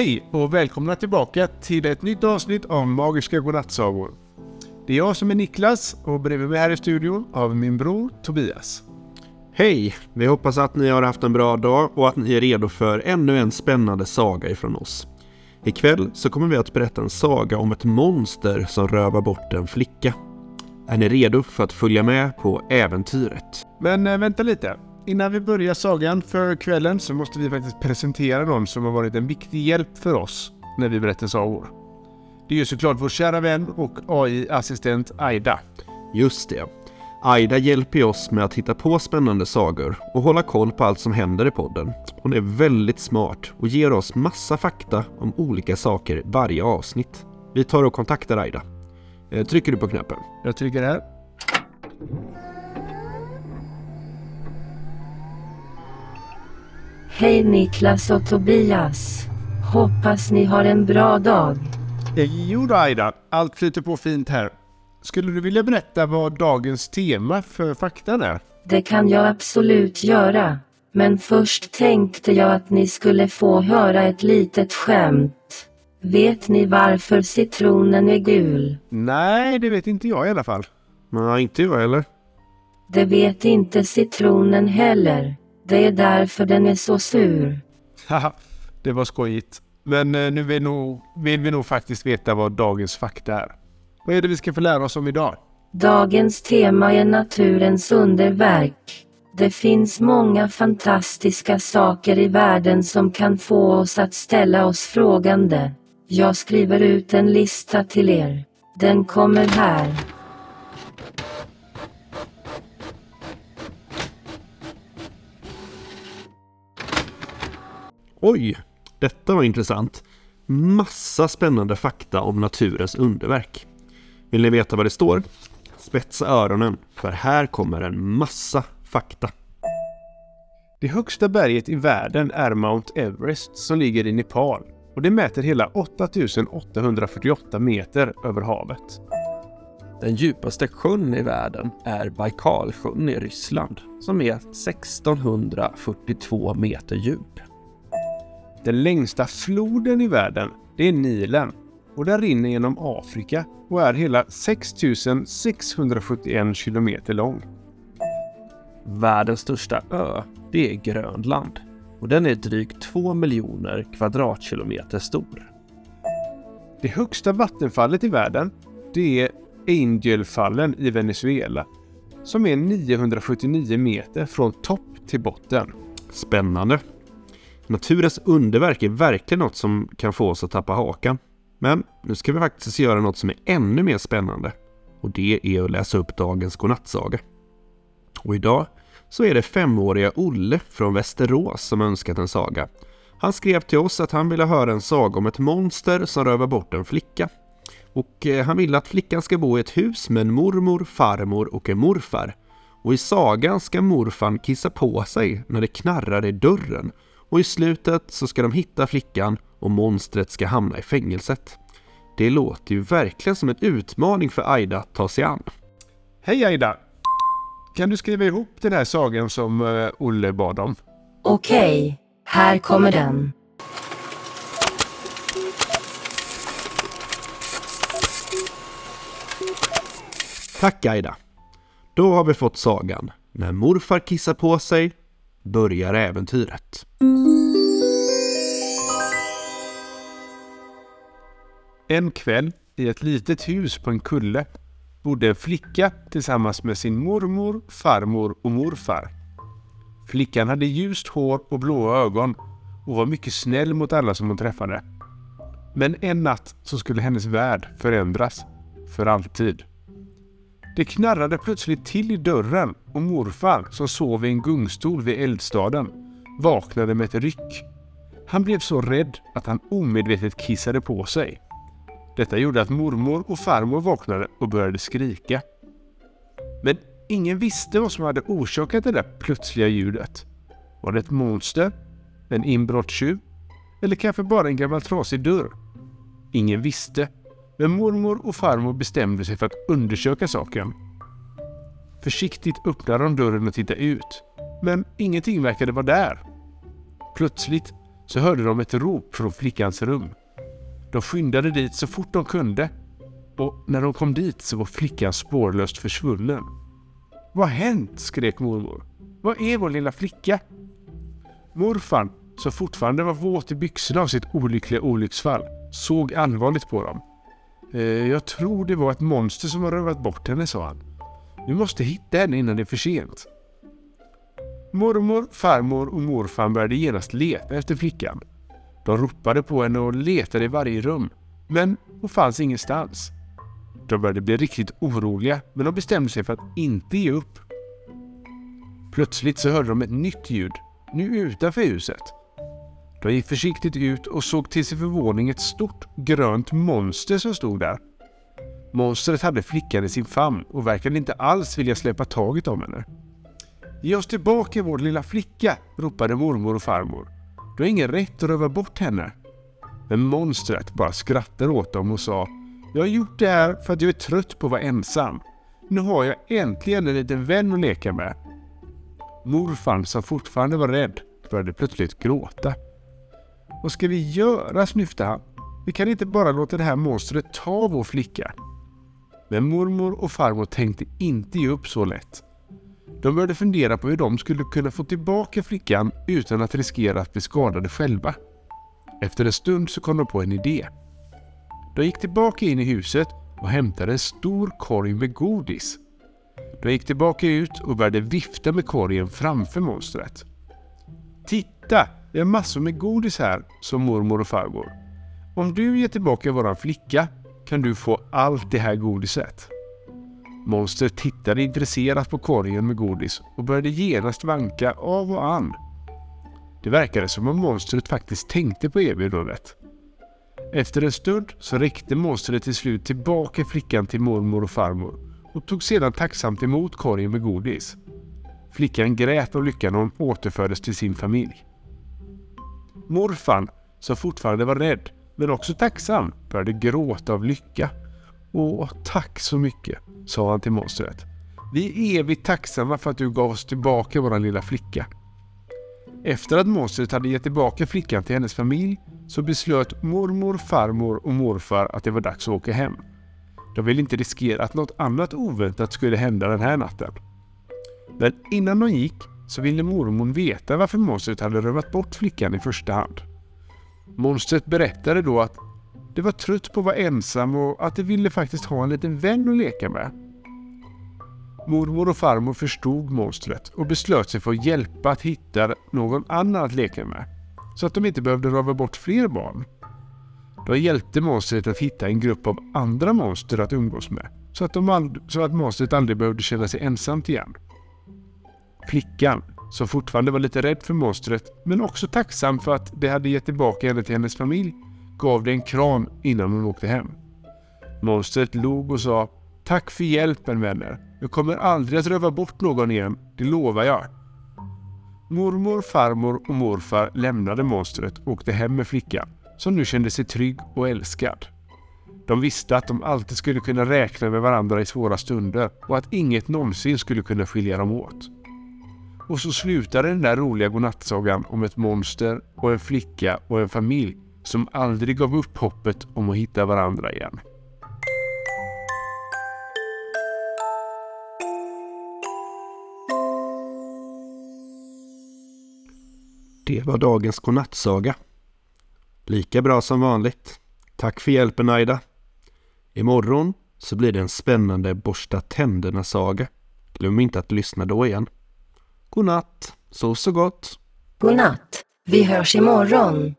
Hej och välkomna tillbaka till ett nytt avsnitt av Magiska Godnattsagor. Det är jag som är Niklas och bredvid mig här i studion har vi min bror Tobias. Hej! Vi hoppas att ni har haft en bra dag och att ni är redo för ännu en spännande saga ifrån oss. Ikväll så kommer vi att berätta en saga om ett monster som rövar bort en flicka. Är ni redo för att följa med på äventyret? Men äh, vänta lite. Innan vi börjar sagan för kvällen så måste vi faktiskt presentera någon som har varit en viktig hjälp för oss när vi berättar sagor. Det är ju såklart vår kära vän och AI-assistent Aida. Just det. Aida hjälper oss med att hitta på spännande sagor och hålla koll på allt som händer i podden. Hon är väldigt smart och ger oss massa fakta om olika saker varje avsnitt. Vi tar och kontaktar Aida. Eh, trycker du på knappen? Jag trycker här. Hej Niklas och Tobias. Hoppas ni har en bra dag. Jo då Aida, allt flyter på fint här. Skulle du vilja berätta vad dagens tema för faktan är? Det kan jag absolut göra. Men först tänkte jag att ni skulle få höra ett litet skämt. Vet ni varför citronen är gul? Nej, det vet inte jag i alla fall. Nej, inte jag heller. Det vet inte citronen heller. Det är därför den är så sur. Haha, det var skojigt. Men eh, nu vill, nog, vill vi nog faktiskt veta vad dagens fakta är. Vad är det vi ska få lära oss om idag? Dagens tema är naturens underverk. Det finns många fantastiska saker i världen som kan få oss att ställa oss frågande. Jag skriver ut en lista till er. Den kommer här. Oj, detta var intressant. Massa spännande fakta om naturens underverk. Vill ni veta vad det står? Spetsa öronen, för här kommer en massa fakta. Det högsta berget i världen är Mount Everest som ligger i Nepal och det mäter hela 8848 meter över havet. Den djupaste sjön i världen är Baikalsjön i Ryssland som är 1642 meter djup. Den längsta floden i världen, det är Nilen och den rinner genom Afrika och är hela 6671 kilometer lång. Världens största ö, det är Grönland och den är drygt 2 miljoner kvadratkilometer stor. Det högsta vattenfallet i världen, det är Angelfallen i Venezuela som är 979 meter från topp till botten. Spännande. Naturens underverk är verkligen något som kan få oss att tappa hakan. Men nu ska vi faktiskt göra något som är ännu mer spännande. Och det är att läsa upp dagens godnattsaga. Och idag så är det femåriga Olle från Västerås som önskat en saga. Han skrev till oss att han ville höra en saga om ett monster som rövar bort en flicka. Och eh, han vill att flickan ska bo i ett hus med en mormor, farmor och en morfar. Och i sagan ska morfan kissa på sig när det knarrar i dörren. Och i slutet så ska de hitta flickan och monstret ska hamna i fängelset. Det låter ju verkligen som en utmaning för Aida att ta sig an. Hej Aida! Kan du skriva ihop den här sagan som eh, Olle bad om? Okej, här kommer den. Tack Aida! Då har vi fått sagan. När morfar kissar på sig börjar äventyret. En kväll i ett litet hus på en kulle bodde en flicka tillsammans med sin mormor, farmor och morfar. Flickan hade ljust hår och blåa ögon och var mycket snäll mot alla som hon träffade. Men en natt så skulle hennes värld förändras. För alltid. Det knarrade plötsligt till i dörren och morfar, som sov i en gungstol vid eldstaden, vaknade med ett ryck. Han blev så rädd att han omedvetet kissade på sig. Detta gjorde att mormor och farmor vaknade och började skrika. Men ingen visste vad som hade orsakat det där plötsliga ljudet. Var det ett monster? En inbrottstjuv? Eller kanske bara en gammal trasig dörr? Ingen visste, men mormor och farmor bestämde sig för att undersöka saken. Försiktigt öppnade de dörren och tittade ut, men ingenting verkade vara där. Plötsligt så hörde de ett rop från flickans rum. De skyndade dit så fort de kunde och när de kom dit så var flickan spårlöst försvunnen. Vad har hänt? skrek mormor. Vad är vår lilla flicka? Morfar, som fortfarande var våt i byxorna av sitt olyckliga olycksfall, såg allvarligt på dem. Eh, jag tror det var ett monster som har rövat bort henne, sa han. Vi måste hitta henne innan det är för sent. Mormor, farmor och morfar började genast leta efter flickan. De ropade på henne och letade i varje rum, men hon fanns ingenstans. De började bli riktigt oroliga, men de bestämde sig för att inte ge upp. Plötsligt så hörde de ett nytt ljud, nu utanför huset. De gick försiktigt ut och såg till sin förvåning ett stort grönt monster som stod där. Monstret hade flickan i sin famn och verkade inte alls vilja släppa taget om henne. Ge oss tillbaka vår lilla flicka, ropade mormor och farmor. Du har ingen rätt att röva bort henne. Men monstret bara skrattade åt dem och sa Jag har gjort det här för att jag är trött på att vara ensam. Nu har jag äntligen en liten vän att leka med. Morfar, som fortfarande var rädd, började plötsligt gråta. Vad ska vi göra? snyftade han. Vi kan inte bara låta det här monstret ta vår flicka. Men mormor och farmor tänkte inte ge upp så lätt. De började fundera på hur de skulle kunna få tillbaka flickan utan att riskera att bli skadade själva. Efter en stund så kom de på en idé. De gick tillbaka in i huset och hämtade en stor korg med godis. De gick tillbaka ut och började vifta med korgen framför monstret. Titta! Vi har massor med godis här, sa mormor och farmor. Om du ger tillbaka våran flicka kan du få allt det här godiset. Monstret tittade intresserat på korgen med godis och började genast vanka av och an. Det verkade som om monstret faktiskt tänkte på erbjudandet. Efter en stund så räckte monstret till slut tillbaka flickan till mormor och farmor och tog sedan tacksamt emot korgen med godis. Flickan grät av lyckan och hon återfördes till sin familj. Morfan, som fortfarande var rädd, men också tacksam, började gråta av lycka. Åh, tack så mycket, sa han till monstret. Vi är evigt tacksamma för att du gav oss tillbaka vår lilla flicka. Efter att monstret hade gett tillbaka flickan till hennes familj så beslöt mormor, farmor och morfar att det var dags att åka hem. De ville inte riskera att något annat oväntat skulle hända den här natten. Men innan de gick så ville mormor veta varför monstret hade rövat bort flickan i första hand. Monstret berättade då att det var trött på att vara ensam och att det ville faktiskt ha en liten vän att leka med. Mormor och farmor förstod monstret och beslöt sig för att hjälpa att hitta någon annan att leka med. Så att de inte behövde röva bort fler barn. De hjälpte monstret att hitta en grupp av andra monster att umgås med. Så att, de så att monstret aldrig behövde känna sig ensamt igen. Flickan, som fortfarande var lite rädd för monstret, men också tacksam för att det hade gett tillbaka henne till hennes familj, gav det en kram innan hon åkte hem. Monstret log och sa Tack för hjälpen vänner. Jag kommer aldrig att röva bort någon igen, det lovar jag. Mormor, farmor och morfar lämnade monstret och åkte hem med flickan, som nu kände sig trygg och älskad. De visste att de alltid skulle kunna räkna med varandra i svåra stunder och att inget någonsin skulle kunna skilja dem åt. Och så slutade den där roliga godnattsagan om ett monster och en flicka och en familj som aldrig gav upp hoppet om att hitta varandra igen. Det var dagens godnattsaga. Lika bra som vanligt. Tack för hjälpen Aida. Imorgon så blir det en spännande borsta tänderna-saga. Glöm inte att lyssna då igen. God natt, sov så gott. God natt. Vi hörs imorgon.